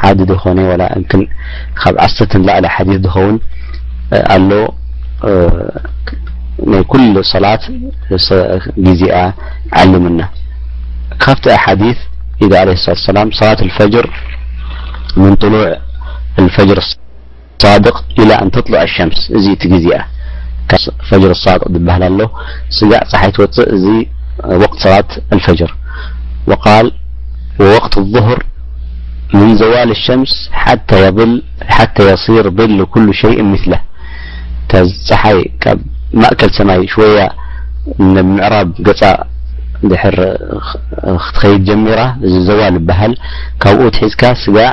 ሓዲ ድኾነ ወላ እምክን ካብ ዓሰርተ ንላዕሊ ሓዲስ ድኸውን ኣሎ ናይ ኩሉ ሰላት ግዜኣ ዓልምና ካብቲ ሓዲስ ኢድ ዓለ ሰላት ሰላም ሰላት ልፈጅር ምን ጥሉዕ ልፈጅር ሳድቅ ኢላ ኣን ተጥሉዕ ኣሸምስ እዚ እቲ ግዚኣ ካብ ፈጅር ኣሳድቅ ዝባሃል ኣሎ ስጋዕ ጸሓይ ትወጽእ እዚ ወቅት ሰላት ኣልፈጅር ወቃል ወወቅት ኣልዙሁር ምን ዘዋል ኣሸምስ ሓታ የል ሓታ የሲር ظል ኩሉ ሸይእን ምስለ እታ ጸሓይ ካብ ማእከል ሰማይ ሽወያ ናብ ምዕራብ ገጻ ድሕር ክትኸይድ ጀሚራ እዚ ዘዋል ይባሃል ካብኡ ትሒዝካ ስጋዕ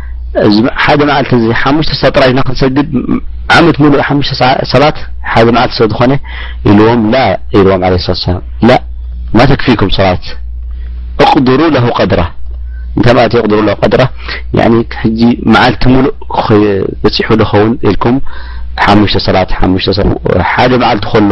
ሓደ መዓልቲ እዚ ሓሙሽተ ሰዓት ጥራይ ኢና ክንሰግድ ዓመት ሙሉእ ሓሙሽተ ሰላት ሓደ መዓልቲ ስለ ዝኾነ ኢልዎም ላ ኢልዎም ዓለ ስላት ሰላም ላ ማ ተክፊኩም ሰላት እቕድሩ ለሁ ቀድራ እንታይ ማለት የቕድሩ ለሁ ቀድራ ያኒ ሕጂ መዓልቲ ሙሉእ በፂሑ ዶኸውን ኢልኩም ሓሙሽተ ሰላት ሓሙሽተ ሓደ መዓልቲ ከሎ